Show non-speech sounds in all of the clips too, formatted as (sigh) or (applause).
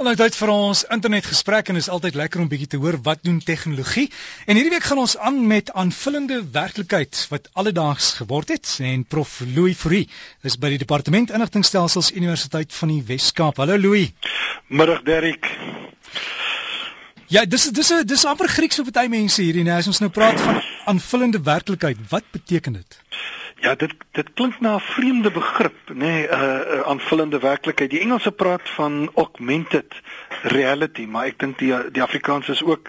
Nou tyd vir ons internetgesprek en is altyd lekker om bietjie te hoor wat doen tegnologie. En hierdie week gaan ons aan met aanvullende werklikheid wat alledaags geword het en prof Louis Fourie is by die departement inligtingstelsels Universiteit van die Wes-Kaap. Hallo Louis. Middag Derrick. Ja, dis dis dis amper Grieks vir party mense hierdie nou as ons nou praat van aanvullende werklikheid. Wat beteken dit? Ja, dit dit klink na 'n vreemde begrip, nê, nee, 'n uh, uh, aanvullende werklikheid. Die Engelse praat van augmented reality, maar ek dink die die Afrikaans is ook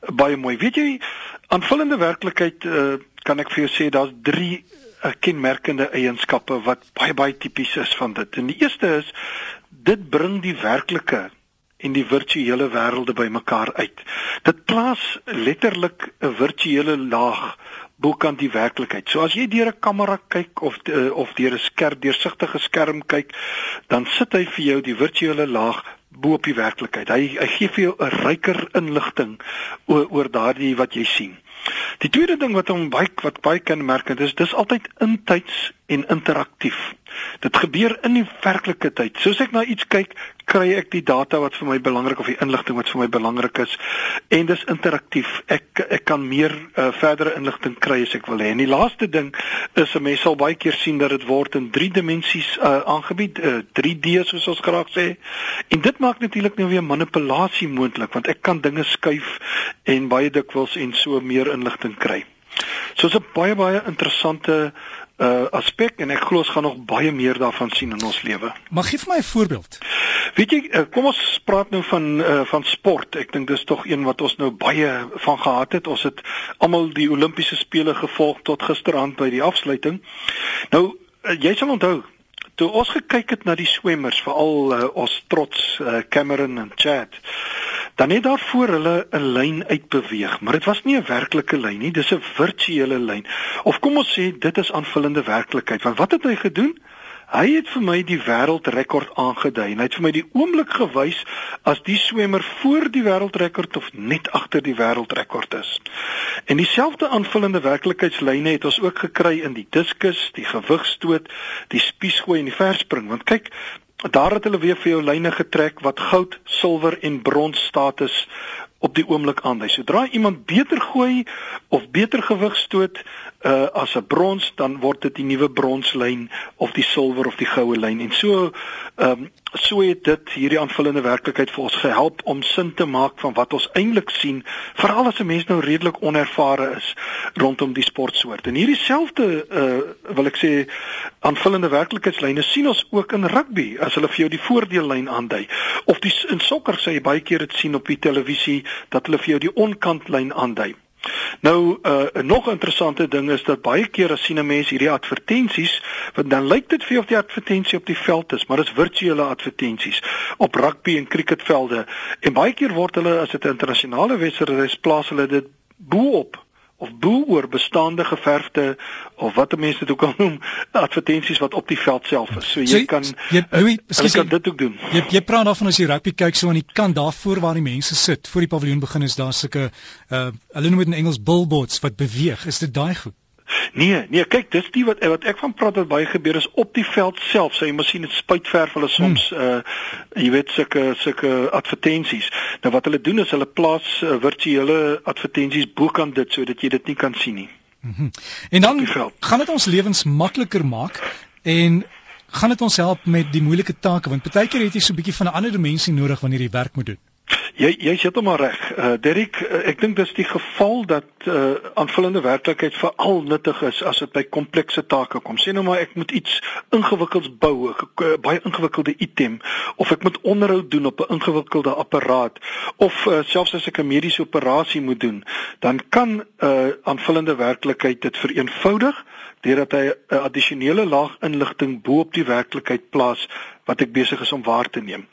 baie mooi. Weet jy, aanvullende werklikheid uh, kan ek vir jou sê daar's drie uh, kenmerkende eienskappe wat baie baie tipies is van dit. En die eerste is dit bring die werklike en die virtuele wêrelde bymekaar uit. Dit plaas letterlik 'n virtuele laag bokant die werklikheid. So as jy deur 'n kamera kyk of uh, of deur 'n skerp deursigtige skerm kyk, dan sit hy vir jou die virtuele laag bo op die werklikheid. Hy hy gee vir jou 'n ryker inligting oor oor daardie wat jy sien. Die tweede ding wat hom baie wat baie kenmerkend is, dis altyd intyds en interaktief. Dit gebeur in die werklike tyd. Soos ek na iets kyk, kry ek die data wat vir my belangrik of die inligting wat vir my belangrik is en dis interaktief. Ek ek kan meer uh, verdere inligting kry as ek wil hê. En die laaste ding is 'n mens sal baie keer sien dat dit word in 3 dimensies uh, aangebied, uh, 3D soos ons graag sê. En dit maak natuurlik nou weer manipulasie moontlik want ek kan dinge skuif en baie dikwels en so meer inligting kry. So 'n baie baie interessante uh aspek en ek glo ons gaan nog baie meer daarvan sien in ons lewe. Maar gee vir my 'n voorbeeld. Weet jy, uh, kom ons praat nou van uh van sport. Ek dink dis tog een wat ons nou baie van gehad het. Ons het almal die Olimpiese spele gevolg tot gisteraand by die afsluiting. Nou uh, jy sal onthou toe ons gekyk het na die swemmers, veral uh, ons trots uh, Cameron en Chad dan het daar voor hulle 'n lyn uitbeweeg, maar dit was nie 'n werklike lyn nie, dis 'n virtuele lyn. Of kom ons sê dit is aanvullende werklikheid. Want wat het hy gedoen? Hy het vir my die wêreldrekord aangedui en hy het vir my die oomblik gewys as die swemmer voor die wêreldrekord of net agter die wêreldrekord is. En dieselfde aanvullende werklikheidslyne het ons ook gekry in die diskus, die gewigstoot, die spiesgooi en die verspring. Want kyk, daar het hulle weer vir jou lyne getrek wat goud, silwer en brons status op die oomblik aandui. Sodra iemand beter gooi of beter gewig stoot uh, as 'n brons, dan word dit die nuwe bronslyn of die silwer of die goue lyn. En so ehm um, so het dit hierdie aanvullende werklikheid vir ons gehelp om sin te maak van wat ons eintlik sien, veral as 'n mens nou redelik onervare is rondom die sportsoort. En hierdie selfde uh wil ek sê aanvullende werklikheidslyne sien ons ook in rugby as hulle vir jou die voordeellyn aandui. Of die in sokker sê jy baie keer dit sien op die televisie dat hulle vir jou die onkantlyn aandui. Nou uh, 'n nog interessante ding is dat baie keer as sien 'n mens hierdie advertensies, want dan lyk dit vir jou of die advertensie op die veld is, maar dit is virtuele advertensies op rugby en cricketvelde. En baie keer word hulle as dit 'n internasionale wedstryd is, plaas hulle dit bo-op of bo oor bestaande geverfde of wat mense dit ook al noem advertensies wat op die veld self is. So jy so, kan jy Louis, jy kan dit ook doen. Jy jy praat daarvan as jy rugby kyk so aan die kant daarvoor waar die mense sit voor die paviljoen begin is daar sulke uh hulle noem dit in Engels billboards wat beweeg. Is dit daai goed? Nee, nee, kyk, dis die wat wat ek van praat wat baie gebeur is op die veld self. Sy so, masjien het spuitverf hulle soms hmm. uh jy weet sulke sulke advertensies. Nou wat hulle doen is hulle plaas uh, virtuele advertensies bokant dit sodat jy dit nie kan sien nie. Mm -hmm. En dan gaan dit ons lewens makliker maak en gaan dit ons help met die moeilike take want baie keer het jy so 'n bietjie van 'n ander dimensie nodig wanneer jy werk moet doen. Jy jy dit maar reg. Uh Derek, uh, ek dink dis die geval dat uh aanvullende werklikheid veral nuttig is as dit by komplekse take kom. Sê nou maar ek moet iets ingewikkelds bou, 'n uh, baie ingewikkelde item of ek moet onderhoud doen op 'n ingewikkelde apparaat of uh, selfs as ek 'n mediese operasie moet doen, dan kan uh aanvullende werklikheid dit vereenvoudig deurdat hy 'n addisionele laag inligting bo op die werklikheid plaas wat ek besig is om waar te neem.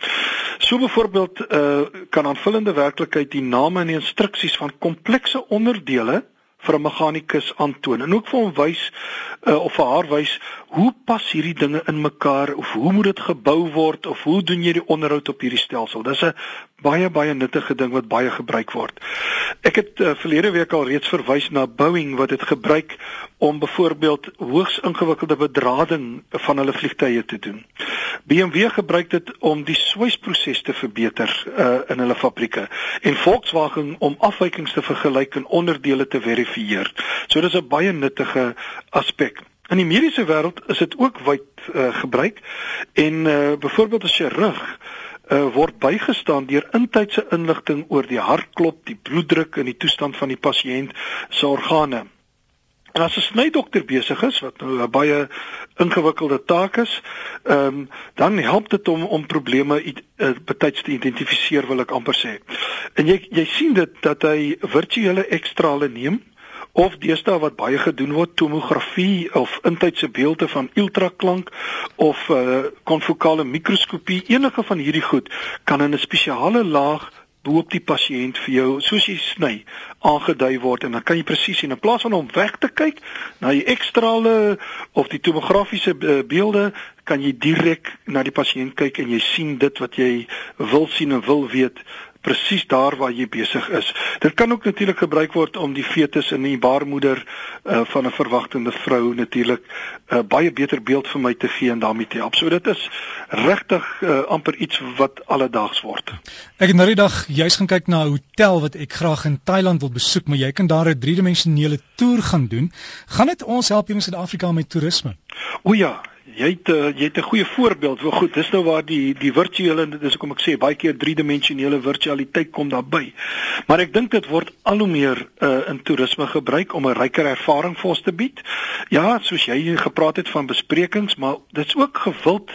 So byvoorbeeld uh, kan aanvullende werklikheid die name en die instruksies van komplekse onderdele vir 'n meganikus aantoon en ook vir hom wys uh, of vir haar wys hoe pas hierdie dinge in mekaar of hoe moet dit gebou word of hoe doen jy die onderhoud op hierdie stelsel. Dis 'n baie baie nuttige ding wat baie gebruik word. Ek het uh, verlede week al reeds verwys na Boeing wat dit gebruik om byvoorbeeld hoogs ingewikkelde bedrading van hulle vliegtye te doen. BMW gebruik dit om die swysproses te verbeter uh, in hulle fabrieke en Volkswagen om afwykings te vergelyk en onderdele te verifieer. So dis 'n baie nuttige aspek. In die mediese wêreld is dit ook wyd uh, gebruik en uh, byvoorbeeld as jy rug uh, word bygestaan deur intydse inligting oor die hartklop, die bloeddruk en die toestand van die pasiënt se organe. En as 'n snydokter besig is wat nou 'n baie ingewikkelde taak is, ehm um, dan help dit om om probleme uh, betyds te identifiseer wil ek amper sê. En jy jy sien dit dat hy virtuele ekstrale neem of deesdae wat baie gedoen word tomografie of intydse beelde van ultraklank of uh, konfokale mikroskopie enige van hierdie goed kan in 'n spesiale laag boop die pasiënt vir jou soos jy sny aangedui word en dan kan jy presies sien in plaas van om weg te kyk na die ekstrale of die tomografiese uh, beelde kan jy direk na die pasiënt kyk en jy sien dit wat jy wil sien en wil weet presies daar waar jy besig is. Dit kan ook natuurlik gebruik word om die fetus in die baarmoeder uh, van 'n verwagtende vrou natuurlik 'n uh, eh, baie beter beeld vir my te gee en daarmee te help. So dit is regtig uh, amper iets wat alledaags word. Ek het nou die dag juis gaan kyk na 'n hotel wat ek graag in Thailand wil besoek, maar jy kan daar 'n driedimensionele toer gaan doen. Gaan dit ons help hier in Suid-Afrika met toerisme? O ja, jy het uh, jy het 'n goeie voorbeeld. Wel goed, dis nou waar die die virtuele dis hoekom ek sê baie keer driedimensionele virtualiteit kom daarbey. Maar ek dink dit word al hoe meer uh, in toerisme gebruik om 'n ryker ervaring vir ons te bied. Ja, soos jy gepraat het van besprekings, maar dit's ook gewild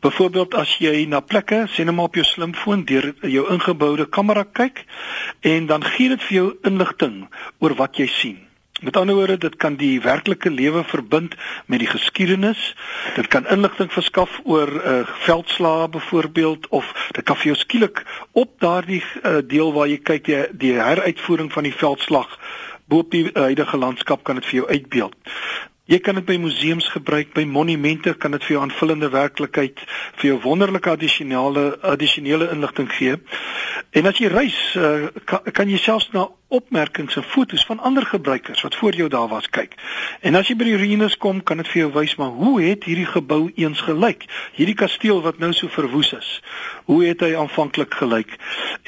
byvoorbeeld as jy na plekke, sien hom op jou slimfoon deur jou ingeboude kamera kyk en dan gee dit vir jou inligting oor wat jy sien. Met ander woorde, dit kan die werklike lewe verbind met die geskiedenis. Dit kan inligting verskaf oor uh, veldslae byvoorbeeld of dit kan vir jou skielik op daardie uh, deel waar jy kyk die, die heruitvoering van die veldslag bo op die huidige landskap kan dit vir jou uitbeeld. Jy kan dit by museums gebruik, by monumente kan dit vir jou aanvullende werklikheid, vir jou wonderlike addisionele addisionele inligting gee. En as jy reis, uh, kan, kan jy selfs na opmerkings en fotos van ander gebruikers wat voor jou daar was kyk. En as jy by die ruïnes kom, kan dit vir jou wys maar hoe het hierdie gebou eens gelyk? Hierdie kasteel wat nou so verwoes is. Hoe het hy aanvanklik gelyk?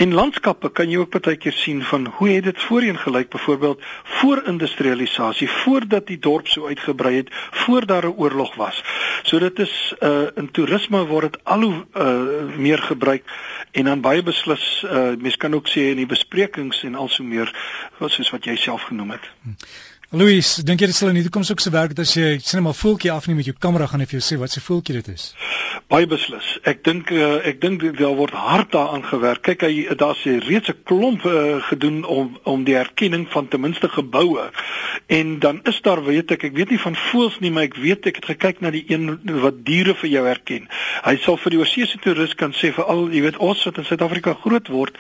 En landskappe kan jy ook baie keer sien van hoe het dit voorheen gelyk, byvoorbeeld voor industrialisasie, voordat die dorp so uitgebrei het, voor daar 'n oorlog was. So dit is uh in toerisme word dit al hoe uh meer gebruik en dan baie beslis uh mense kan ook sê in die besprekings en also meer soos wat jy self genoem het. Louis, dink jy dit sal in die toekoms ook so werk dat as jy sien maar voeltjie afneem met jou kamera gaan hy vir jou sê wat se voeltjie dit is? Baie beslis. Ek dink uh, ek dink daar word hard daaraan gewerk. Kyk hy daar's reeds 'n klomp uh, gedoen om om die erkenning van ten minste geboue. En dan is daar weet ek, ek weet nie van voels nie, maar ek weet ek het gekyk na die een wat diere vir jou herken. Hy sal vir die oorsese toerist kan sê vir al, jy weet ons wat in Suid-Afrika groot word,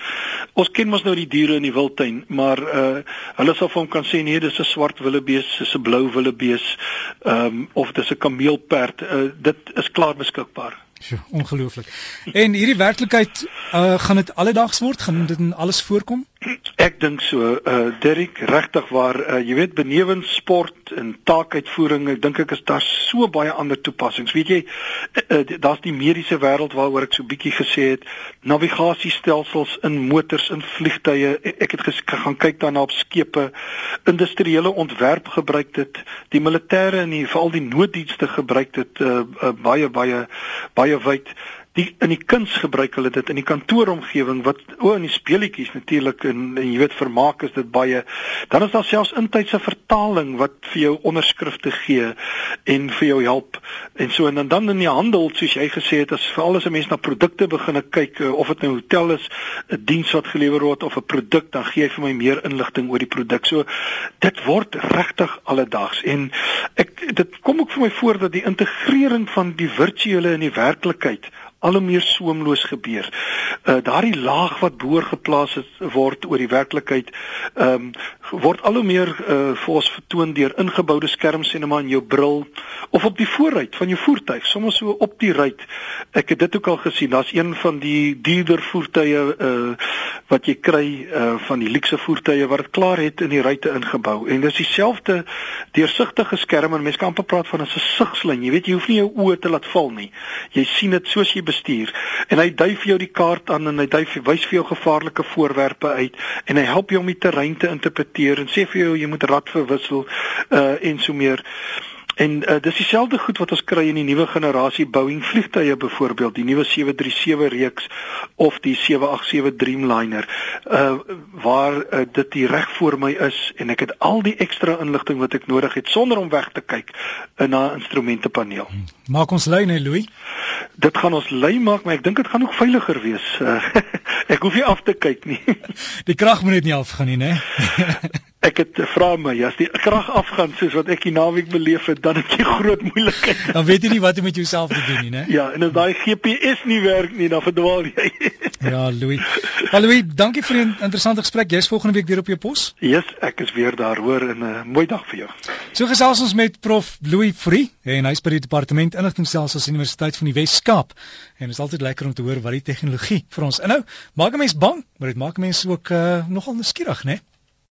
ons ken mos nou die diere in die wildtuin, maar uh, hulle sal vir hom kan sê nee, dis 'n swart willebees, dis 'n blou willebees, ehm um, of dis 'n kameelperd. Uh, dit is klaar beskikbaar. Sjoe, ongelooflik. En hierdie werklikheid, uh, gaan dit alledaags word? Gaan dit in alles voorkom? Ek dink so, uh Dirk, regtig waar uh, jy weet benewens sport en taakuitvoering, ek dink ek is daar so baie ander toepassings. Weet jy, uh, daar's die mediese wêreld waaroor ek so bietjie gesê het, navigasiestelsels in motors en vliegtye. Ek het gaan kyk daarna op skepe. Industriële ontwerp gebruik dit. Die militêre en veral die nooddienste gebruik dit uh, uh, baie baie baie wyd die in die kuns gebruik hulle dit in die kantooromgewing wat o in die speletjies natuurlik en, en jy weet vermaak is dit baie. Dan is daar selfs intydse vertaling wat vir jou onderskrifte gee en vir jou help. En so en dan, dan in die handel soos jy gesê het as veral as 'n mens na produkte begin kyk eh, of dit nou 'n hotel is 'n diens wat gelewer word of 'n produk dan gee jy vir my meer inligting oor die produk. So dit word regtig alledaags. En ek dit kom ook vir my voor dat die integrering van die virtuele in die werklikheid al hoe meer soemloos gebeur. Uh daardie laag wat boor geplaas het word oor die werklikheid ehm um, word al hoe meer uh, vir ons vertoon deur ingeboude skermsinema in jou bril of op die voorruit van jou voertuig, soms so op die ruit. Ek het dit ook al gesien. Daar's een van die duurder voertuie uh wat jy kry uh van die luukse voertuie wat dit klaar het in die ruitte ingebou. En dis dieselfde deursigtige skerm en mense kan amper praat van 'n gesigslyn. Jy weet jy hoef nie jou oë te laat val nie. Jy sien dit soos jy bestuur en hy dui vir jou die kaart aan en hy dui vir wys vir jou gevaarlike voorwerpe uit en hy help jou om die terrein te interpreteer en sê vir jou jy moet rad verwissel uh en so meer. En uh, dis dieselfde goed wat ons kry in die nuwe generasie Boeing vliegtuie byvoorbeeld, die nuwe 737 reeks of die 787 Dreamliner, uh waar uh, dit die reg voor my is en ek het al die ekstra inligting wat ek nodig het sonder om weg te kyk in 'n instrumentepaneel. Maak ons lei net Louis. Dit gaan ons lei maak, maar ek dink dit gaan ook veiliger wees. Uh, (laughs) ek hoef nie af te kyk nie. (laughs) die krag moet net nie afgaan nie, né? (laughs) Ek het vra my as die krag afgaan soos wat ek die naweek beleef het, dan het jy groot moeilikheid. Dan weet jy nie wat om met jouself te doen nie, né? Ja, en as daai GPS nie werk nie, dan verdwaal jy. (laughs) ja, Louis. Hallo Louis, dankie vir 'n interessante gesprek. Jy's volgende week weer op jou pos? Ja, yes, ek is weer daar, hoor, en 'n uh, mooi dag vir jou. So gesels ons met Prof Louis Fourie en hy's by die departement inligtingstelsels Universiteit van die Wes-Kaap. En dit is altyd lekker om te hoor wat die tegnologie vir ons inhou. Maak 'n mens bang, maar dit maak mense ook uh, nogal nuuskierig, né?